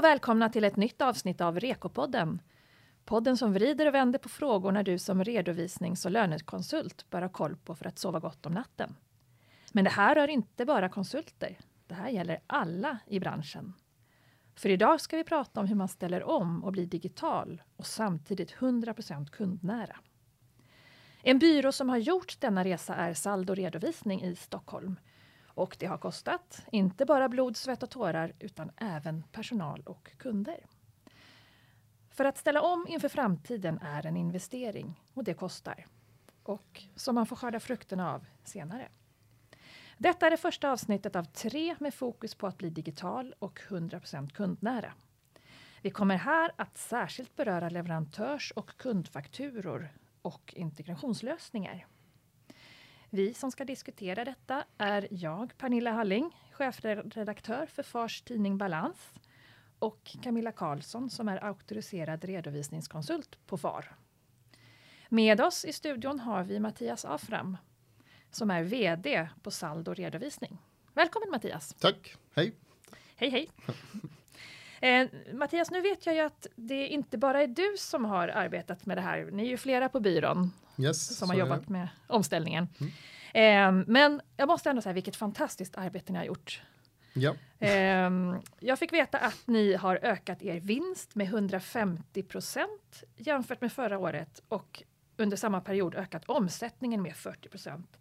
och välkomna till ett nytt avsnitt av Rekopodden. Podden som vrider och vänder på frågor när du som redovisnings och lönekonsult bör ha koll på för att sova gott om natten. Men det här rör inte bara konsulter. Det här gäller alla i branschen. För idag ska vi prata om hur man ställer om och blir digital och samtidigt 100% kundnära. En byrå som har gjort denna resa är Saldo Redovisning i Stockholm. Och det har kostat, inte bara blod, svett och tårar, utan även personal och kunder. För att ställa om inför framtiden är en investering och det kostar. Och som man får skörda frukterna av senare. Detta är det första avsnittet av tre med fokus på att bli digital och 100% kundnära. Vi kommer här att särskilt beröra leverantörs och kundfakturor och integrationslösningar. Vi som ska diskutera detta är jag, Pernilla Halling, chefredaktör för Fars tidning Balans och Camilla Karlsson som är auktoriserad redovisningskonsult på FAR. Med oss i studion har vi Mattias Afram som är VD på Saldo Redovisning. Välkommen Mattias! Tack, hej! Hej hej! Eh, Mattias, nu vet jag ju att det inte bara är du som har arbetat med det här. Ni är ju flera på byrån yes, som har jobbat med omställningen. Mm. Eh, men jag måste ändå säga vilket fantastiskt arbete ni har gjort. Ja. Eh, jag fick veta att ni har ökat er vinst med 150 procent jämfört med förra året och under samma period ökat omsättningen med 40 procent.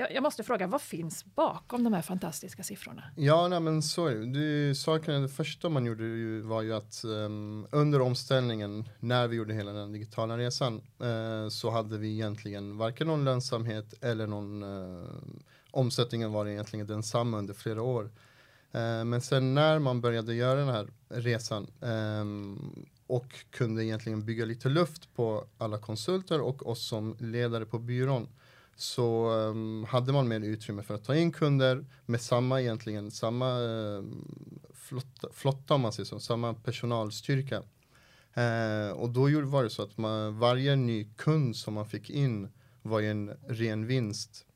Jag, jag, måste fråga, vad finns bakom de här fantastiska siffrorna? Ja, nej, men så är det. Saken, det första man gjorde ju, var ju att um, under omställningen, när vi gjorde hela den digitala resan, uh, så hade vi egentligen varken någon lönsamhet eller någon uh, omsättningen var egentligen densamma under flera år. Uh, men sen när man började göra den här resan um, och kunde egentligen bygga lite luft på alla konsulter och oss som ledare på byrån så um, hade man mer utrymme för att ta in kunder med samma egentligen samma uh, flotta, flotta om man säger så, samma personalstyrka. Uh, och då var det så att man, varje ny kund som man fick in var ju en ren vinst.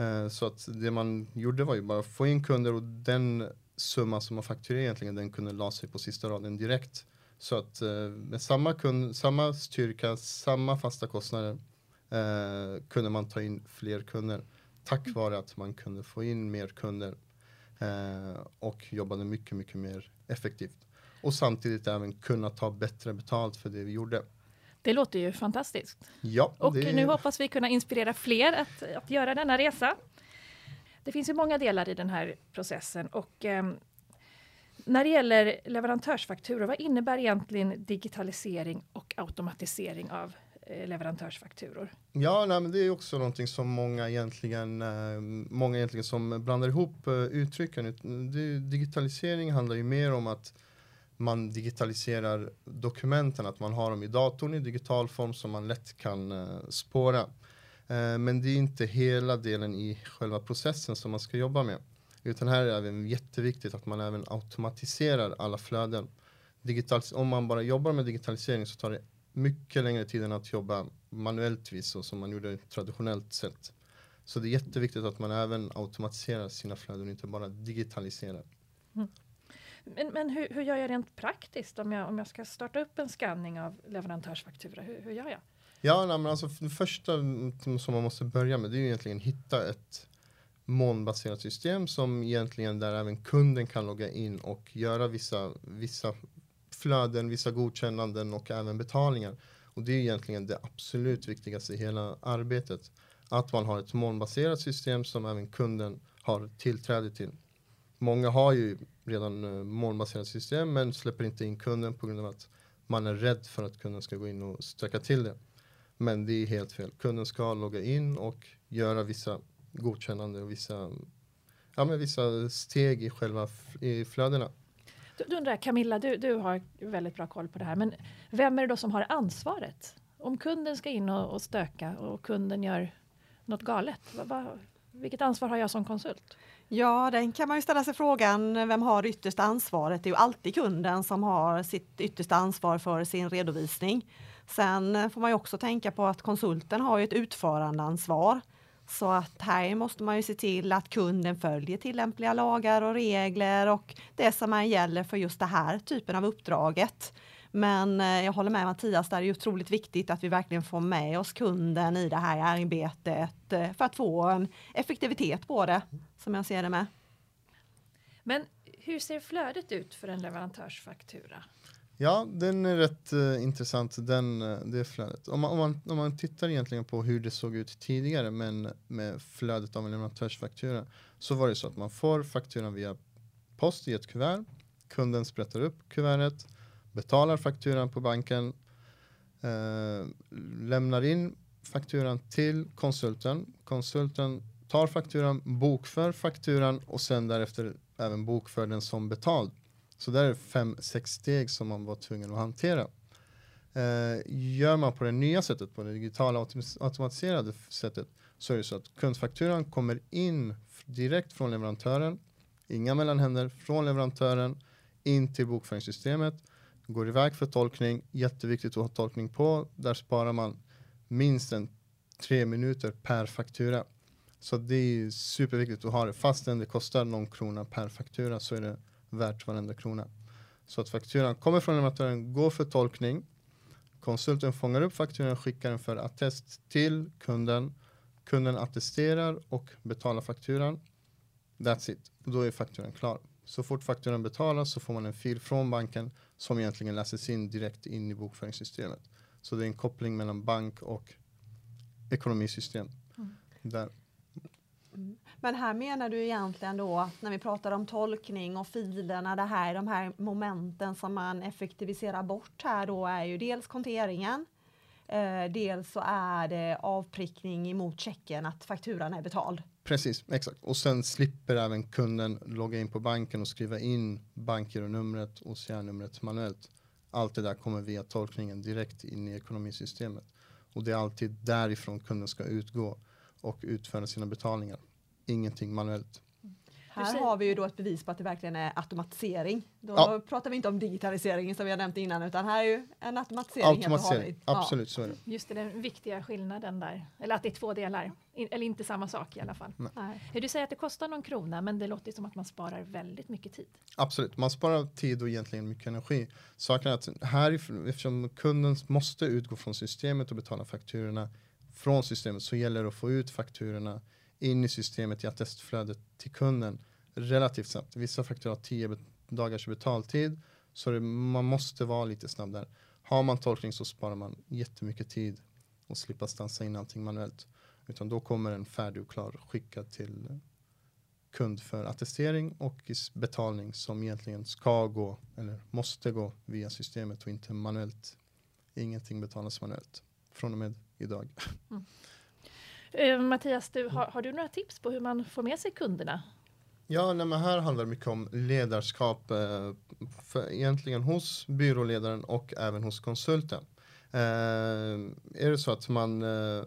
Uh, så att det man gjorde var ju bara att få in kunder och den summa som man fakturerade egentligen den kunde la sig på sista raden direkt. Så att uh, med samma kund, samma styrka, samma fasta kostnader eh, kunde man ta in fler kunder tack mm. vare att man kunde få in mer kunder eh, och jobbade mycket, mycket mer effektivt. Och samtidigt även kunna ta bättre betalt för det vi gjorde. Det låter ju fantastiskt. Ja, och det... nu hoppas vi kunna inspirera fler att, att göra denna resa. Det finns ju många delar i den här processen och eh, när det gäller leverantörsfakturor, vad innebär egentligen digitalisering och automatisering av Eh, leverantörsfakturor. Ja, nej, men det är också någonting som många egentligen, eh, många egentligen som blandar ihop eh, uttrycken. Digitalisering handlar ju mer om att man digitaliserar dokumenten, att man har dem i datorn i digital form som man lätt kan spåra. Men det är inte hela delen i själva processen som man ska jobba med. Utan här är det jätteviktigt att man även automatiserar alla flöden. Digital, om man bara jobbar med digitalisering så tar det mycket längre tid än att jobba manuellt vis och som man gjorde traditionellt sett. Så det är jätteviktigt att man även automatiserar sina flöden, inte bara digitaliserar. Mm. Men, men hur, hur, gör jag rent praktiskt om jag, om jag ska starta upp en skanning av leverantörsfaktura? Hur, hur gör jag? Ja, nej, men alltså det första som man måste börja med det är ju egentligen hitta ett molnbaserat system som egentligen där även kunden kan logga in och göra vissa, vissa flöden, vissa godkännanden och även betalningar. Och det är egentligen det absolut viktigaste i hela arbetet. Att man har ett molnbaserat system som även kunden har tillträde till. Många har ju redan eh, molnbaserat system men släpper inte in kunden på grund av att man är rädd för att kunden ska gå in och stöka till det. Men det är helt fel. Kunden ska logga in och göra vissa godkännande och vissa, ja, men vissa steg i själva i flödena. Du, du undrar Camilla, du, du har väldigt bra koll på det här, men vem är det då som har ansvaret? Om kunden ska in och, och stöka och kunden gör något galet, va, va, vilket ansvar har jag som konsult? Ja, den kan man ju ställa sig frågan, vem har det yttersta ansvaret? Det är ju alltid kunden som har sitt yttersta ansvar för sin redovisning. Sen får man ju också tänka på att konsulten har ett utförandeansvar. Så att här måste man ju se till att kunden följer tillämpliga lagar och regler och det som man gäller för just det här typen av uppdraget. Men eh, jag håller med Mattias, där är det otroligt viktigt att vi verkligen får med oss kunden i det här arbetet eh, för att få en effektivitet på det, som jag ser det med. Men hur ser flödet ut för en leverantörsfaktura? Ja, den är rätt uh, intressant, den, uh, det flödet. Om man, om, man, om man tittar egentligen på hur det såg ut tidigare men med flödet av en leverantörsfaktura så var det så att man får fakturan via post i ett kuvert. Kunden sprättar upp kuvertet, betalar fakturan på banken, uh, lämnar in fakturan till konsulten. Konsulten tar fakturan, bokför fakturan och sen därefter även bokför den som betald. Så där är fem, sex steg som man var tvungen att hantera. Eh, gör man på det nya sättet, på det digitala automatiserade sättet, så är det så att kundfakturan kommer in direkt från leverantören, inga mellanhänder, från leverantören in till bokföringssystemet, går iväg för tolkning, jätteviktigt att ha tolkning på, där sparar man minst en tre minuter per faktura. Så det är superviktigt att ha det, fastän det kostar någon krona per faktura så är det värt varenda krona. Så att fakturan kommer från leverantören, går för tolkning. Konsulten fångar upp fakturan, skickar den för attest till kunden. Kunden attesterar och betalar fakturan. That's it. Då är fakturan klar. Så fort fakturan betalas så får man en fil från banken som egentligen läses in direkt in i bokföringssystemet. Så det är en koppling mellan bank och ekonomisystem. Mm. Där. Men här menar du egentligen då när vi pratar om tolkning och filerna, det här, de här momenten som man effektiviserar bort här då är ju dels konteringen, eh, dels så är det avprickning emot checken att fakturan är betald. Precis, exakt. Och sen slipper även kunden logga in på banken och skriva in bankgironumret och CR-numret manuellt. Allt det där kommer via tolkningen direkt in i ekonomisystemet. Och det är alltid därifrån kunden ska utgå och utföra sina betalningar ingenting manuellt. Här har vi ju då ett bevis på att det verkligen är automatisering. Då ja. pratar vi inte om digitalisering som vi har nämnt innan utan här är ju en automatisering. Automatisering, absolut ja. så är det. Just det, den viktiga skillnaden där. Eller att det är två delar. In, eller inte samma sak i alla fall. Nej. Du säger att det kostar någon krona men det låter som att man sparar väldigt mycket tid. Absolut, man sparar tid och egentligen mycket energi. Saken är att här, eftersom kunden måste utgå från systemet och betala fakturorna från systemet så gäller det att få ut fakturorna in i systemet i attestflödet till kunden relativt snabbt. Vissa faktorer har 10 dagars betaltid så det, man måste vara lite snabb där. Har man tolkning så sparar man jättemycket tid och slippa stansa in allting manuellt. Utan då kommer en färdig och klar skickad till kund för attestering och betalning som egentligen ska gå eller måste gå via systemet och inte manuellt. Ingenting betalas manuellt från och med idag. Mm. Eh, Mattias, du, har, har, du några tips på hur man får med sig kunderna? Ja, nej, men här handlar det mycket om ledarskap eh, för egentligen hos byråledaren och även hos konsulten. Eh, är det så att man eh,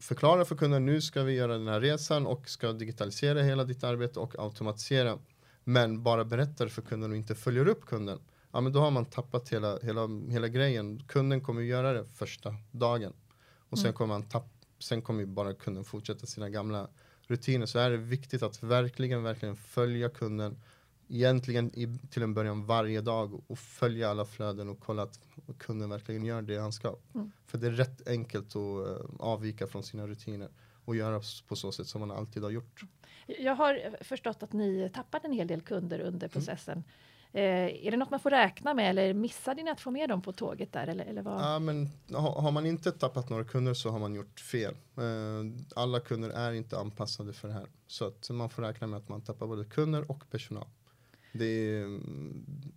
förklarar för kunden nu ska vi göra den här resan och ska digitalisera hela ditt arbete och automatisera men bara berättar för kunden och inte följer upp kunden ja men då har man tappat hela, hela, hela grejen. Kunden kommer göra det första dagen och sen mm. kommer man tappa sen kommer ju bara kunden fortsätta sina gamla rutiner. Så är det viktigt att verkligen, verkligen följa kunden egentligen i, till en början varje dag och följa alla flöden och kolla att kunden verkligen gör det han ska. Mm. För det är rätt enkelt att uh, avvika från sina rutiner och göra på så sätt som man alltid har gjort. Jag har förstått att ni tappade en hel del kunder under mm. processen. Mm. Eh, är det något man får räkna med eller missade ni att få med dem på tåget där? Eller, eller vad? Ja, men har, har man inte tappat några kunder så har man gjort fel. Eh, alla kunder är inte anpassade för det här. Så att man får räkna med att man tappar både kunder och personal. Det är,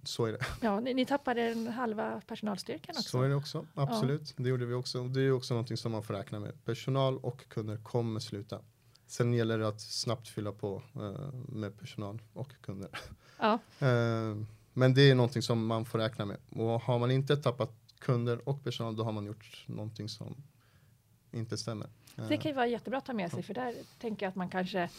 så är det. Ja, ni, ni tappade en halva personalstyrkan också. Så är det också, absolut. Ja. Det gjorde vi också. Det är också någonting som man får räkna med. Personal och kunder kommer sluta. Sen gäller det att snabbt fylla på uh, med personal och kunder. Ja. uh, men det är någonting som man får räkna med. Och har man inte tappat kunder och personal då har man gjort någonting som inte stämmer. Det kan ju vara jättebra att ta med sig för där tänker jag att man kanske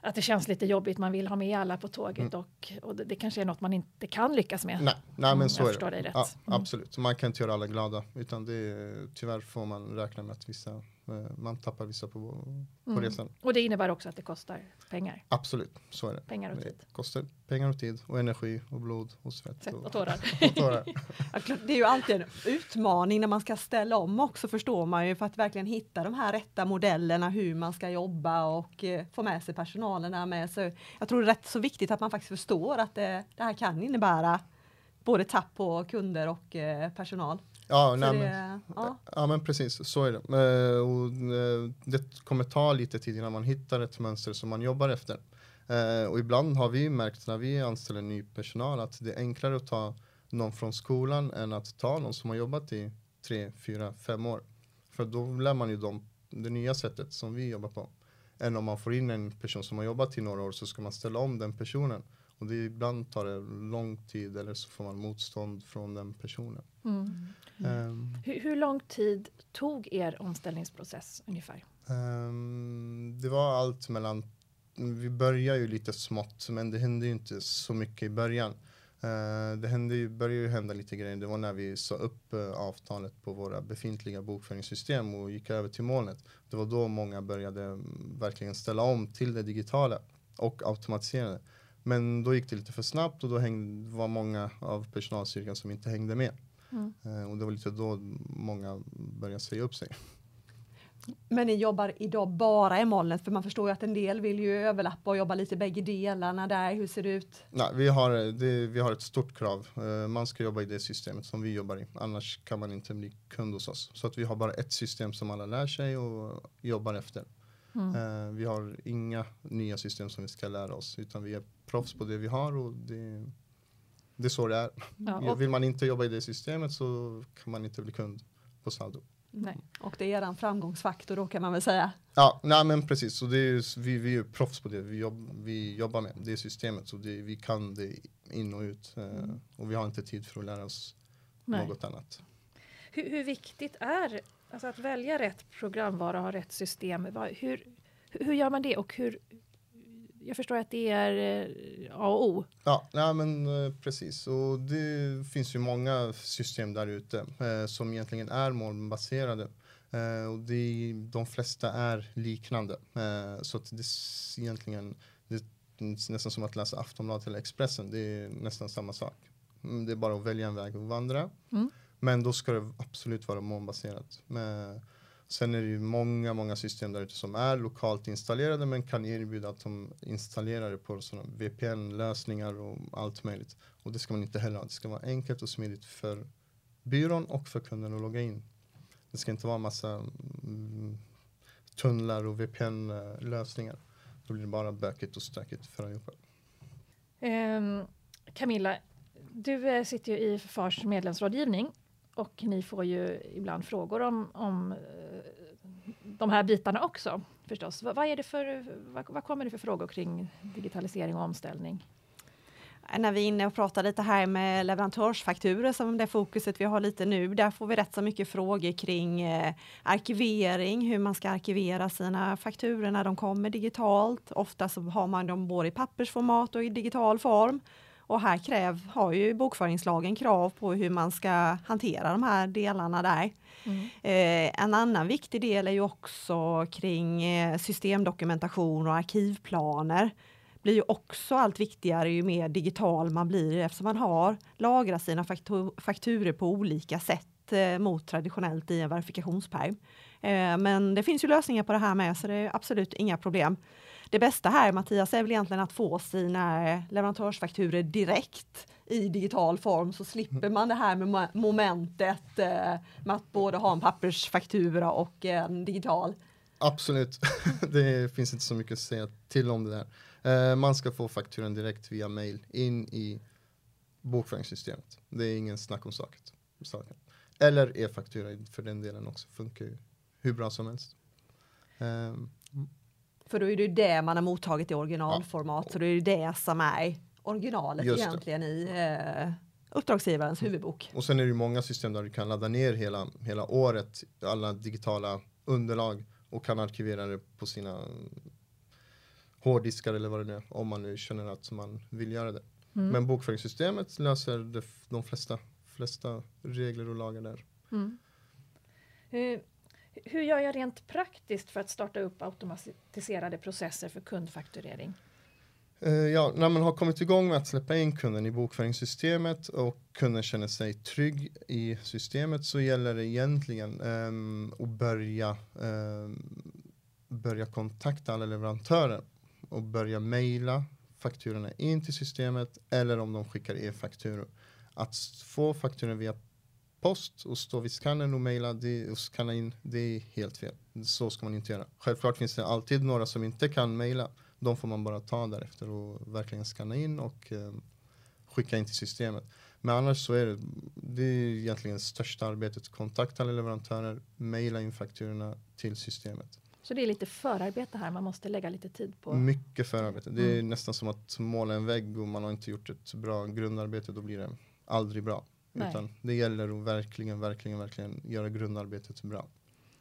att det känns lite jobbigt, man vill ha med alla på tåget mm. och, och det, det, kanske är något man inte kan lyckas med. Nej, nej men så är det. Ja, mm. Absolut, man kan inte göra alla glada utan det, tyvärr får man räkna med att vissa Eh, man tappar vissa på, på Mm. resan. Och det innebär också att det kostar pengar, Absolut, så är det. pengar och Det tid. kostar pengar och tid och energi och blod och svett. Svett och tårar. och tårar. Ja, klart, Det är ju alltid en utmaning när man ska ställa om också förstår man ju för att verkligen hitta de här rätta modellerna hur man ska jobba och eh, få med sig personalen med. Så jag tror det är rätt så viktigt att man faktiskt förstår att det, det här kan innebära både tapp på kunder och eh, personal. Ja, nej, men, det, ja. ja, men precis så är det. Eh, och, eh, det kommer ta lite tid innan man hittar ett mönster som man jobbar efter. Eh, och ibland har vi märkt när vi anställer ny personal att det är enklare att ta någon från skolan än att ta någon som har jobbat i tre, fyra, fem år. För då lär man ju dem det nya sättet som vi jobbar på. Än om man får in en person som har jobbat i några år så ska man ställa om den personen. Och det ibland tar det lång tid eller så får man motstånd från den personen. Mm. Ehm, Hur, hur lång tid tog er omställningsprocess ungefär? Ehm, det var allt mellan, vi började ju lite smått men det hände ju inte så mycket i början. Eh, det hände ju, började ju hända lite grejer, det var när vi sa upp eh, avtalet på våra befintliga bokföringssystem och gick över till molnet. Det var då många började mm, verkligen ställa om till det digitala och automatiserade. Men då gick det lite för snabbt och då hängde, var många av personalstyrkan som inte hängde med. Mm. Eh, och det var lite då många började säga upp sig. Men ni jobbar idag bara i molnet för man förstår ju att en del vill ju överlappa och jobba lite bägge delarna där. Hur ser det ut? Nej, vi, har, det, vi har ett stort krav. Eh, man ska jobba i det systemet som vi jobbar i. Annars kan man inte bli kund hos oss. Så att vi har bara ett system som alla lär sig och jobbar efter. Mm. Eh, vi har inga nya system som vi ska lära oss. Utan vi är proffs på det vi har och det, det är så det är. Ja, Vill man inte jobba i det systemet så kan man inte bli kund på Saldo. nej. Och det är er framgångsfaktor då kan man väl säga. Ja, nej men precis. Så det är, vi, vi är ju proffs på det vi, jobb, vi jobbar med. Det systemet. Så det, vi kan det in och ut. Eh, och vi har inte tid för att lära oss nej. något annat. Hur, hur viktigt är alltså att välja rätt programvara och ha rätt system? Hur, hur gör man det och hur? Jag förstår att det är eh, A och O. Ja, nej, men eh, precis. Och det finns ju många system där ute eh, som egentligen är molnbaserade. Eh, och det, de flesta är liknande. Eh, så att det är egentligen det är nästan som att läsa Aftonbladet eller Expressen. Det är nästan samma sak. Mm, Det är bara att välja en väg och vandra. Mm. Men då ska det absolut vara molnbaserat. Men sen är det ju många, många system där ute som är lokalt installerade men kan erbjuda att de installerar det på sådana VPN-lösningar och allt möjligt. Och det ska man inte heller ha. Det ska vara enkelt och smidigt för byrån och för kunden att logga in. Det ska inte vara massa mm, tunnlar och VPN-lösningar. Då blir det bara bökigt och stökigt för allihopa. Um, Camilla, du eh, sitter ju i FARs medlemsrådgivning och ni får ju ibland frågor om, om eh, de här bitarna också förstås. Vad, vad, är det för, vad, vad kommer det för frågor kring digitalisering och omställning? När vi är inne och pratar lite här med leverantörsfakturor som det fokuset vi har lite nu, där får vi rätt så mycket frågor kring eh, arkivering, hur man ska arkivera sina fakturor när de kommer digitalt. Ofta så har man dem både i pappersformat och i digital form. Och här kräv, har ju bokföringslagen krav på hur man ska hantera de här delarna där. Mm. Eh, en annan viktig del är ju också kring eh, systemdokumentation och arkivplaner. Blir ju också allt viktigare ju mer digital man blir eftersom man har lagrat sina faktu- fakturer på olika sätt eh, mot traditionellt i en verifikationspärm. Eh, men det finns ju lösningar på det här med så det är absolut inga problem. Det bästa här Mattias är väl egentligen att få sina eh, leverantörsfakturer direkt i digital form så slipper man det här med momentet eh, med att både ha en pappersfaktura och en digital. Absolut, det finns inte så mycket att säga till om det där. Eh, man ska få fakturan direkt via mail in i bokföringssystemet. Det är ingen snack om saken. saken. Eller e-faktura för den delen också, funkar ju hur bra som helst. Ehm, för då är det ju det man har mottagit i originalformat, så det är ju det som är originalet Just det. egentligen i eh, uppdragsgivarens huvudbok. och sen är det ju många system där du kan ladda ner hela, hela året, alla digitala underlag och kan arkivera det på sina hårddiskar eller vad det nu är, om man nu känner att man vill göra det. Mm. Men bokföringssystemet löser det, de flesta, flesta regler och lagar där. Mm. Eh, hur gör jag rent praktiskt för att starta upp automatiserade processer för kundfakturering? Eh, ja, när man har kommit igång med att släppa in kunden i bokföringssystemet och kunden känner sig trygg i systemet så gäller det egentligen um, att börja, um, börja kontakta alla leverantörer och börja mejla fakturorna in till systemet eller om de skickar e-fakturor. Att få fakturor via post och stå vid skannern och mejla och skanna in, det är helt fel. Så ska man inte göra. Självklart finns det alltid några som inte kan mejla. De får man bara ta därefter och verkligen skanna in och eh, skicka in till systemet. Men annars så är det, det är egentligen största arbetet. Kontakta alla leverantörer, mejla in fakturorna till systemet. Så det är lite förarbete här, man måste lägga lite tid på? Mycket förarbete. Det är mm. nästan som att måla en vägg och man har inte gjort ett bra grundarbete, då blir det aldrig bra. Nej. Utan det gäller att verkligen, verkligen, verkligen göra grundarbetet bra.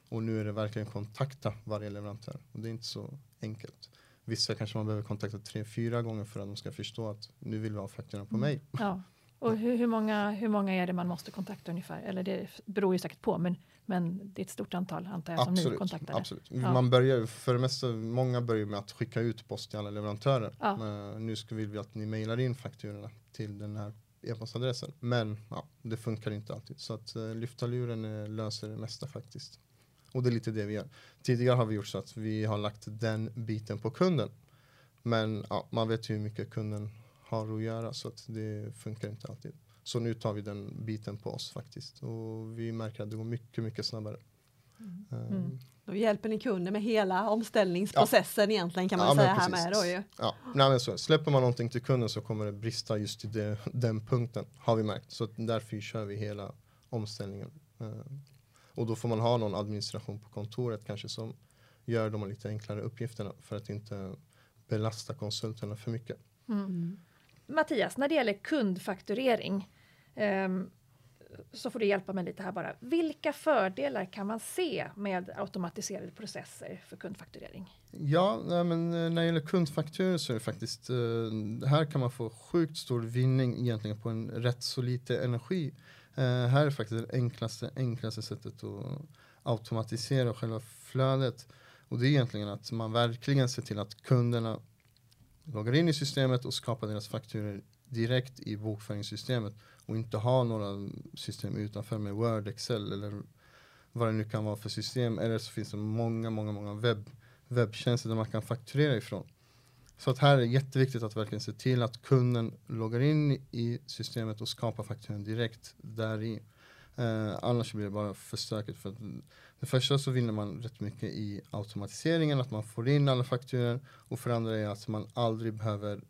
Och nu är det verkligen kontakta varje leverantör. Och det är inte så enkelt. Vissa kanske man behöver kontakta tre, fyra gånger för att de ska förstå att nu vill vi ha fakturorna på mm. mig. Ja. Och hur, hur, många, hur många är det man måste kontakta ungefär? Eller det beror ju säkert på, men, men det är ett stort antal antar jag absolut, som ni kontaktar. Absolut. Ja. Man börjar för det mesta, många börjar med att skicka ut post till alla leverantörer. Ja. Nu ska vill vi att ni mejlar in fakturorna till den här e-postadressen. Men ja, det funkar inte alltid. Så att eh, uh, lyfta luren uh, eh, löser det mesta faktiskt. Och det är lite det vi gör. Tidigare har vi gjort så att vi har lagt den biten på kunden. Men ja, man vet ju hur mycket kunden har att göra så att det funkar inte alltid. Så nu tar vi den biten på oss faktiskt och vi märker att det går mycket, mycket snabbare. Mm. Um, då hjälper ni kunden med hela omställningsprocessen ja. egentligen kan man ja, säga här med då ju. Ja, Nej, men så, släpper man någonting till kunden så kommer det brista just i det, den punkten har vi märkt. Så därför kör vi hela omställningen. Um, och då får man ha någon administration på kontoret kanske som gör de lite enklare uppgifterna för att inte belasta konsulterna för mycket. Mm. Mattias, när det gäller kundfakturering um, så får du hjälpa mig lite här bara. Vilka fördelar kan man se med automatiserade processer för kundfakturering? Ja, men eh, när det gäller kundfakturor så är det faktiskt, eh, här kan man få sjukt stor vinning egentligen på en rätt så lite energi. Eh, här är faktiskt det enklaste, enklaste sättet att automatisera själva flödet. Och det är egentligen att man verkligen ser till att kunderna loggar in i systemet och skapar deras fakturor direkt i bokföringssystemet och inte ha några system utanför med Word, Excel eller vad det nu kan vara för system. Eller så finns det många, många, många webb, webbtjänster där man kan fakturera ifrån. Så att här är det jätteviktigt att verkligen se till att kunden loggar in i systemet och skapar fakturan direkt där i. Eh, annars blir det bara för stökigt. För det första så vinner man rätt mycket i automatiseringen, att man får in alla fakturor. Och för andra är att man aldrig behöver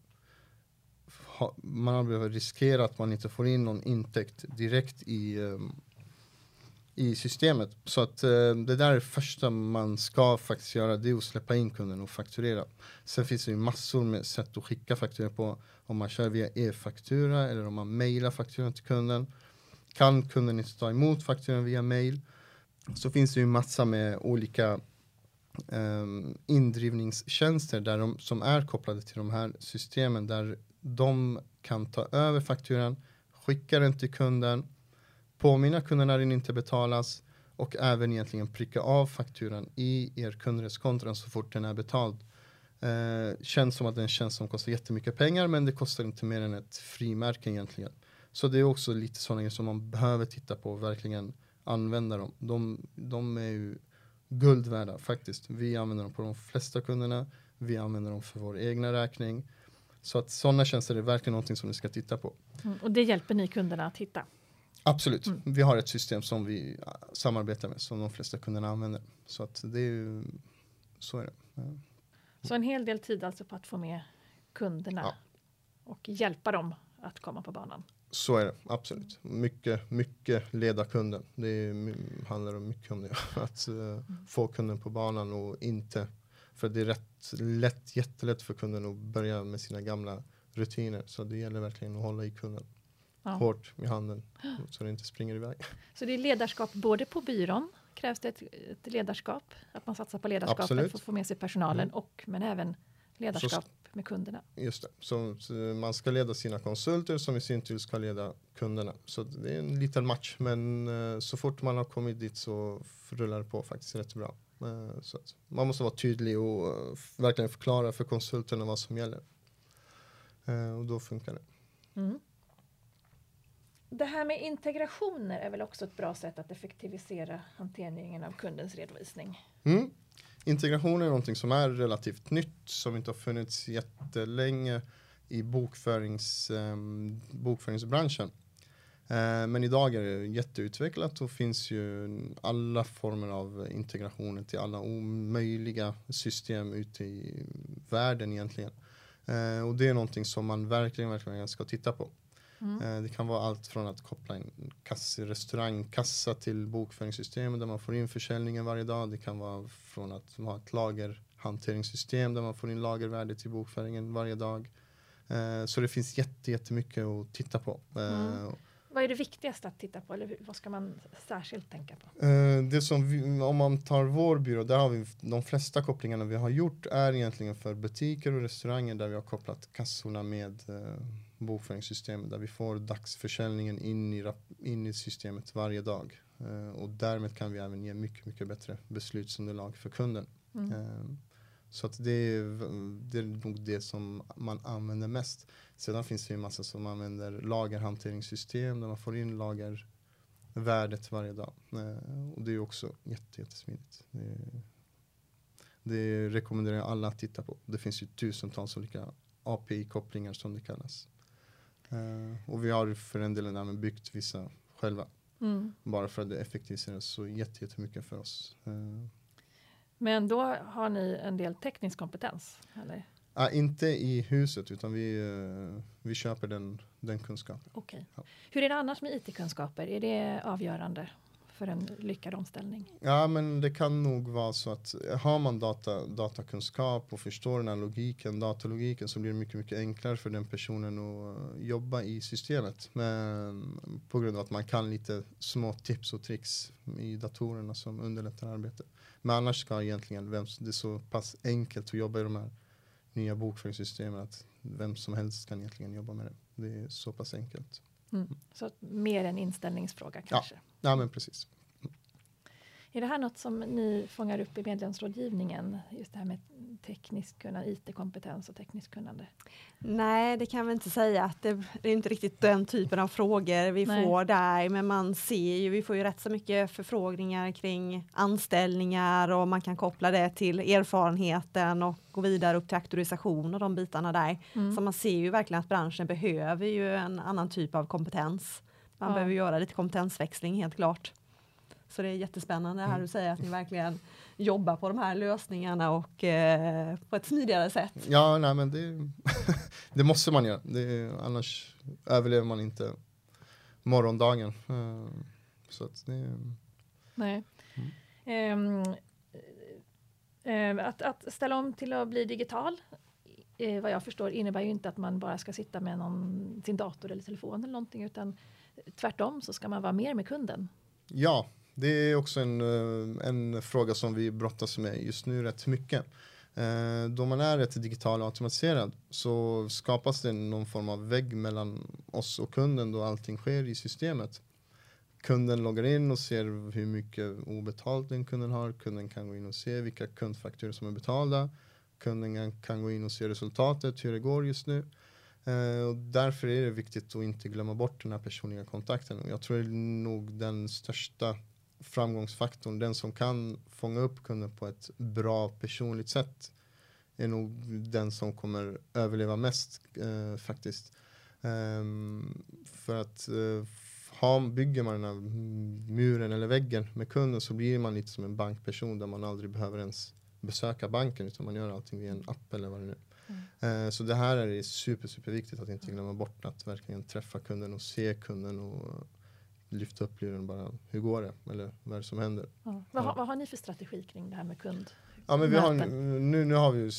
ha, man har behövt riskera att man inte får in någon intäkt direkt i, um, i systemet. Så att uh, det där är det första man ska faktiskt göra, det är att släppa in kunden och fakturera. Sen finns det ju massor med sätt att skicka fakturor på. Om man kör via e-faktura eller om man mejlar fakturan till kunden. Kan kunden inte ta emot fakturan via mejl? så finns det ju massa med olika um, indrivningstjänster där de, som är kopplade till de här systemen där de kan ta över fakturan, skicka den till kunden, påminna kunden när den inte betalas och även egentligen pricka av fakturan i er kundreskonton så fort den är betald. Eh, känns som att det är en tjänst som kostar jättemycket pengar men det kostar inte mer än ett frimärke egentligen. Så det är också lite sådana grejer som man behöver titta på och verkligen använda dem. De, de är ju guld värda faktiskt. Vi använder dem på de flesta kunderna. Vi använder dem för vår egna räkning. Så att sådana tjänster är verkligen någonting som ni ska titta på. Mm, och det hjälper ni kunderna att hitta? Absolut. Mm. Vi har ett system som vi äh, samarbetar med som de flesta kunderna använder. Så att det är ju, så är det. Ja. Så en hel del tid alltså på att få med kunderna ja. och hjälpa dem att komma på banan? Så är det, absolut. Mycket, mycket leda kunden. Det är, handlar mycket om det. Att uh, mm. få kunden på banan och inte, för det är rätt lätt, jättelätt för kunden att börja med sina gamla rutiner. Så det gäller verkligen att hålla i kunden ja. hårt i handen så det inte springer iväg. Så det är ledarskap både på byrån krävs det ett, ett ledarskap, att man satsar på ledarskapet för att få med sig personalen mm. och men även ledarskap med kunderna. Just det, så, så man ska leda sina konsulter som i sin tur ska leda kunderna. Så det är en liten match, men eh, så fort man har kommit dit så rullar det på faktiskt rätt bra. Eh, så man måste vara tydlig och eh, verkligen förklara för konsulterna vad som gäller. Eh, och då funkar det. Mm. Det här med integrationer är väl också ett bra sätt att effektivisera hanteringen av kundens redovisning? Mm. Integration är någonting som är relativt nytt, som inte har funnits jättelänge i bokförings, eh, bokföringsbranschen. Eh, men idag är det jätteutvecklat och finns ju alla former av integrationer till alla omöjliga system ute i världen egentligen. Eh, och det är någonting som man verkligen, verkligen ska titta på. Mm. Eh, det kan vara allt från att koppla in kass, restaurangkassa till bokföringssystemet där man får in försäljningen varje dag. Det kan vara från att ha ett lagerhanteringssystem där man får in lagervärdet till bokföringen varje dag. Så det finns jätte, jättemycket att titta på. Mm. Vad är det viktigaste att titta på eller vad ska man särskilt tänka på? det som vi, om man tar vår byrå, där har vi de flesta kopplingarna vi har gjort är egentligen för butiker och restauranger där vi har kopplat kassorna med bokföringssystemet där vi får dagsförsäljningen in i, in i systemet varje dag. Uh, och därmed kan vi även ge mycket, mycket bättre beslutsunderlag för kunden. Mm. Så att det är, det är nog det som man använder mest. Sedan finns det ju massa som använder lagerhanteringssystem där man får in lagervärdet varje dag. Uh, och det är också jätte, jättesmidigt. Det, det rekommenderar jag alla att titta på. Det finns ju tusentals olika API-kopplingar som det kallas. Uh, och vi har för en del även byggt vissa själva. Mm. Bara för att det effektiviserar så jättemycket för oss. Men då har ni en del teknisk kompetens? Eller? Uh, inte i huset utan vi, uh, vi köper den, den kunskapen. Okay. Ja. Hur är det annars med IT-kunskaper? Är det avgörande? för en lyckad omställning? Ja, men det kan nog vara så att har man data, datakunskap och förstår den här logiken, datalogiken, så blir det mycket, mycket enklare för den personen att jobba i systemet. Men på grund av att man kan lite små tips och tricks i datorerna som underlättar arbetet. Men annars ska egentligen vem, det är så pass enkelt att jobba i de här nya bokföringssystemen att vem som helst kan egentligen jobba med det. Det är så pass enkelt. Mm. Så mer en inställningsfråga kanske? Ja, ja men precis. Är det här något som ni fångar upp i medlemsrådgivningen? Just det här med teknisk kunnande, IT-kompetens och tekniskt kunnande? Nej, det kan vi inte säga. att Det, det är inte riktigt den typen av frågor vi Nej. får där, men man ser ju, vi får ju rätt så mycket förfrågningar kring anställningar och man kan koppla det till erfarenheten och gå vidare upp till auktorisation och de bitarna där. Mm. Så man ser ju verkligen att branschen behöver ju en annan typ av kompetens. Man ja. behöver göra lite kompetensväxling helt klart. Så det är jättespännande här mm. du säger att ni verkligen jobbar på de här lösningarna och eh, på ett smidigare sätt. Ja, nej, men det, det måste man göra. Det, annars överlever man inte morgondagen. Uh, så att det, nej. Mm. Um, uh, att, att, ställa om till att bli digital uh, vad jag förstår innebär ju inte att man bara ska sitta med någon, sin dator eller telefon eller någonting utan tvärtom så ska man vara mer med kunden. Ja, det är också en, eh, en fråga som vi brottas med just nu rätt mycket. Eh, då man är rätt digital och automatiserad så skapas det någon form av vägg mellan oss och kunden då allting sker i systemet. Kunden loggar in och ser hur mycket obetalt den kunden har. Kunden kan gå in och se vilka kundfakturor som är betalda. Kunden kan gå in och se resultatet, hur det går just nu. Eh, och därför är det viktigt att inte glömma bort den här personliga kontakten. jag tror det är nog den största framgångsfaktorn, den som kan fånga upp kunden på ett bra personligt sätt är nog den som kommer överleva mest eh, faktiskt. Um, för att eh, ha, bygger man den här muren eller väggen med kunden så blir man lite som en bankperson där man aldrig behöver ens besöka banken utan man gör allting via en app eller vad det nu mm. uh, Så det här är super, super viktigt att inte glömma bort att verkligen träffa kunden och se kunden och lyfta upp luren bara, hur går det? Eller vad är det som händer? Ja. Vad, har, vad, har ni för strategi kring det här med kund? Ja, men vi har, nu, nu har vi,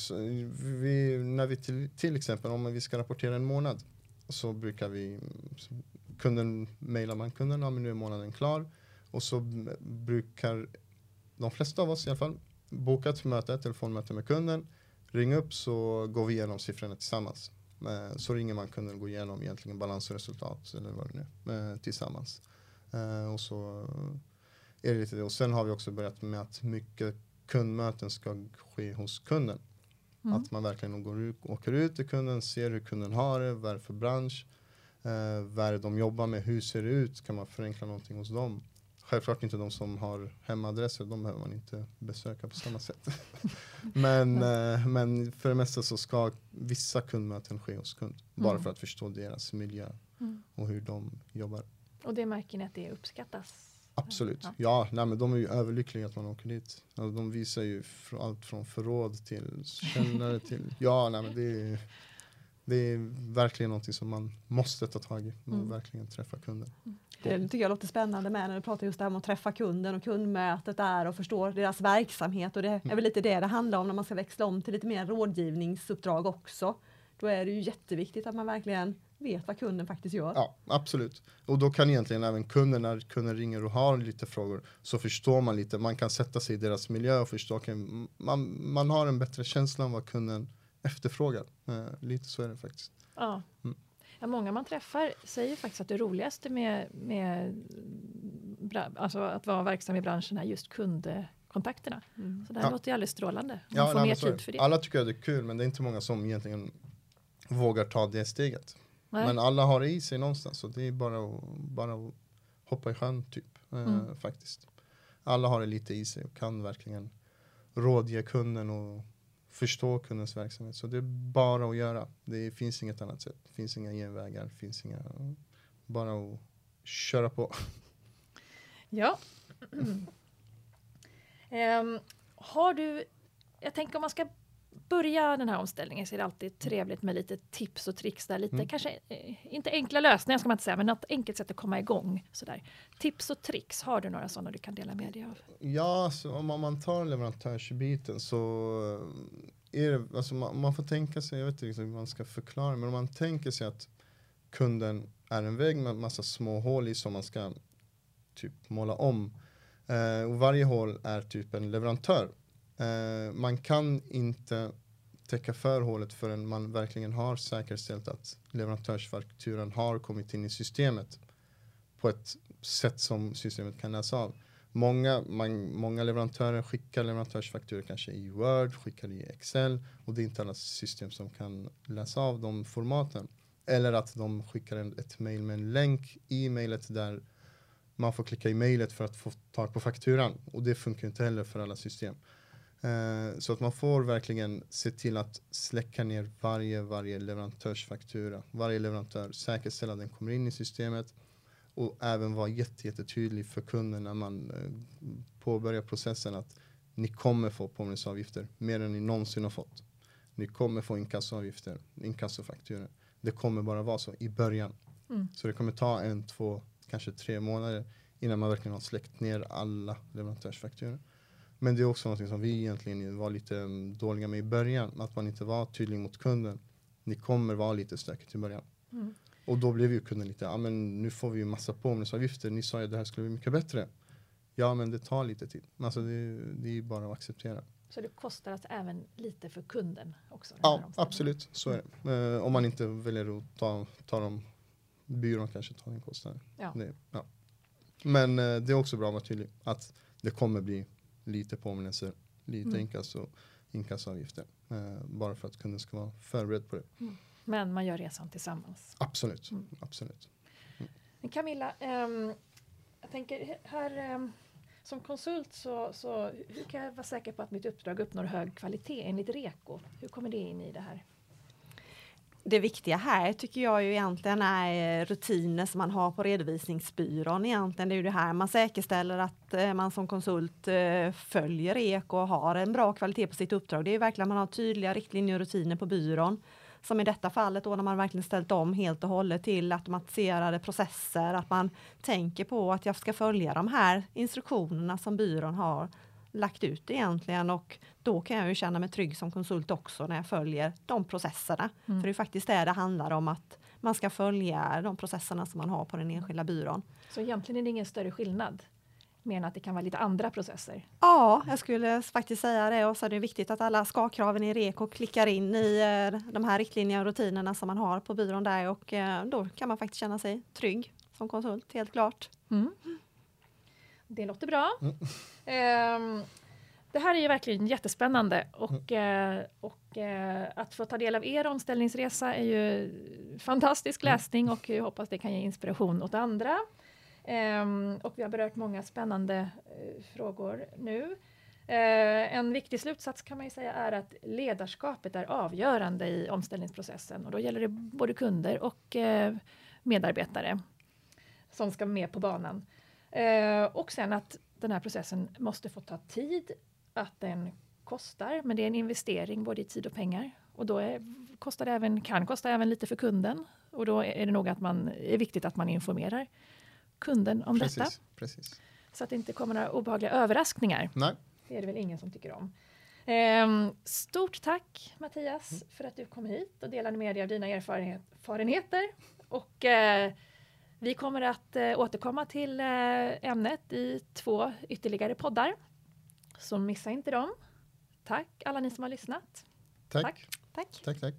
vi när vi till, till exempel om vi ska rapportera en månad så brukar vi, kunden mejlar man kunden, ja men nu är månaden klar och så brukar de flesta av oss i alla fall boka ett möte, ett telefonmöte med kunden ring upp så går vi igenom siffrorna tillsammans. Eh, så ringer man kunden och går igenom egentligen balans och resultat eller vad det nu är eh, tillsammans. Eh, och så är det lite det. Och sen har vi också börjat med att mycket kundmöten ska ske hos kunden. Mm. Att man verkligen går ut, åker ut till kunden, ser hur kunden har det, vad är det för bransch, eh, vad är det de jobbar med, hur ser det ut, kan man förenkla någonting hos dem? Självklart inte de som har hemadresser, de behöver man inte besöka på samma sätt. men, eh, men för det mesta så ska vissa kundmöten ske hos kund, bara mm. för att förstå deras miljö mm. och hur de jobbar. Och det märker ni att det uppskattas? Absolut. Ja, ja nej, men de är ju överlyckliga att man åker dit. Alltså, de visar ju fr allt från förråd till källare till... Ja, nej, men det är, det är verkligen någonting som man måste ta tag i och mm. verkligen träffa kunden. Mm. Det tycker jag låter spännande med när du pratar just det här om att träffa kunden och kundmötet där och förstå deras verksamhet och det är mm. väl lite det det handlar om när man ska växla om till lite mer rådgivningsuppdrag också. Då är det ju jätteviktigt att man verkligen vet vad kunden faktiskt gör. Ja, absolut. Och då kan egentligen även kunden, när kunden ringer och har lite frågor, så förstår man lite, man kan sätta sig i deras miljö och förstå, okay, man, man har en bättre känsla om vad kunden efterfrågar. Eh, lite så är det faktiskt. Ja. Mm. ja. Många man träffar säger faktiskt att det roligaste med, med alltså att vara verksam i branschen är just kundkontakterna. Mm. Så det här ja. låter ju alldeles strålande. Man ja, får nej, mer tid för det. Alla tycker att det är kul, men det är inte många som egentligen vågar ta det steget. Nej. Men alla har det i sig någonstans så det är bara att, bara att hoppa i sjön typ. Eh, mm. faktiskt. Alla har det lite i sig och kan verkligen rådge kunden och förstå kundens verksamhet. Så det är bara att göra. Det finns inget annat sätt. Det finns inga genvägar. Det finns inga, bara att köra på. Ja. um, har du, jag tänker om man ska börja den här omställningen så är det alltid trevligt med lite tips och tricks där. Lite, mm. kanske eh, inte enkla lösningar ska man inte säga, men något enkelt sätt att komma igång. Sådär. Tips och tricks, har du några sådana du kan dela med dig av? Ja, så om man tar leverantörsbiten så är det, alltså man, man, får tänka sig, jag vet inte hur man ska förklara, men om man tänker sig att kunden är en vägg med massa små hål i som man ska typ måla om. Eh, och varje hål är typ en leverantör. Eh, man kan inte täcka för hålet förrän man verkligen har säkerställt att leverantörsfakturan har kommit in i systemet på ett sätt som systemet kan läsa av. Många, man, många leverantörer skickar leverantörsfakturor kanske i Word, skickar i Excel och det är inte alla system som kan läsa av de formaten. Eller att de skickar en, ett mail med en länk i mejlet där man får klicka i mejlet för att få tag på fakturan och det funkar inte heller för alla system. Eh, så att man får verkligen se till att släcka ner varje, varje leverantörsfaktura. Varje leverantör, säkerställa att den kommer in i systemet och även vara jättetydlig för kunden när man eh, påbörjar processen att ni kommer få påminnelseavgifter mer än ni någonsin har fått. Ni kommer få inkassoavgifter, inkassofakturor. Det kommer bara vara så i början. Mm. Så det kommer ta en, två, kanske tre månader innan man verkligen har släckt ner alla leverantörsfakturor. Men det är också något som vi egentligen var lite mm, dåliga med i början. Att man inte var tydlig mot kunden. Ni kommer vara lite stökigt i början. Mm. Och då blev ju kunden lite, ja men nu får vi ju massa påminnelseavgifter. Ni sa ju att det här skulle bli mycket bättre. Ja men det tar lite tid. Alltså det, det är bara att acceptera. Så det kostar alltså även lite för kunden också? Ja absolut, så är det. Uh, om man inte väljer att ta, ta dem, byrån kanske tar den kostnaden. Ja. Det, ja. Men uh, det är också bra att vara tydlig. Att det kommer bli lite påminnelser, lite mm. inkasso, inkassoavgifter. Eh, bara för att kunden ska vara förberedd på det. Mm. Men man gör resan tillsammans. Absolut, mm. absolut. Mm. Camilla, um, jag tänker här um, som konsult så, så hur kan jag vara säker på att mitt uppdrag uppnår hög kvalitet enligt REKO? Hur kommer det in i det här? Det viktiga här tycker jag ju egentligen är eh, rutiner som man har på redovisningsbyrån egentligen. Det är ju det här man säkerställer att eh, man som konsult eh, följer EK och har en bra kvalitet på sitt uppdrag. Det är ju verkligen att man har tydliga riktlinjer och rutiner på byrån. Som i detta fallet då när man verkligen ställt om helt och hållet till automatiserade processer, att man tänker på att jag ska följa de här instruktionerna som byrån har lagt ut egentligen och då kan jag ju känna mig trygg som konsult också när jag följer de processerna. Mm. För det är faktiskt det det handlar om att man ska följa de processerna som man har på den enskilda byrån. Så egentligen är det ingen större skillnad mena att det kan vara lite andra processer. Ja, jag skulle faktiskt säga det och så är det viktigt att alla ska-kraven i REKO klickar in i eh, de här riktlinjerna och rutinerna som man har på byrån där och eh, då kan man faktiskt känna sig trygg som konsult, helt klart. Mm. Det låter bra. Mm. Ehm, det här är ju verkligen jättespännande och, eh, och eh, att få ta del av er omställningsresa är ju fantastisk Mm. läsning och jag hoppas det kan ge inspiration åt andra. Ehm, och vi har berört många spännande eh, frågor nu. Eh, en viktig slutsats kan man ju säga är att ledarskapet är avgörande i omställningsprocessen och då gäller det både kunder och eh, medarbetare som ska med på banan. Eh, och sen att den här processen måste få ta tid, att den kostar, men det är en investering både i tid och pengar. Och då är, kostar det även, kan kosta även lite för kunden. Och då är det nog att man, är viktigt att man informerar kunden om detta. Precis, precis. Så att det inte kommer några obehagliga överraskningar. Nej, Det är det väl ingen som tycker om. Ehm, stort tack Mattias för att du kom hit och delade med dig av dina erfarenhet, erfarenheter. Och eh, vi kommer att eh, återkomma till eh, ämnet i två ytterligare poddar. Så missa inte dem. Tack alla ni som har lyssnat. tack. Tack. Tack! Tack, tack.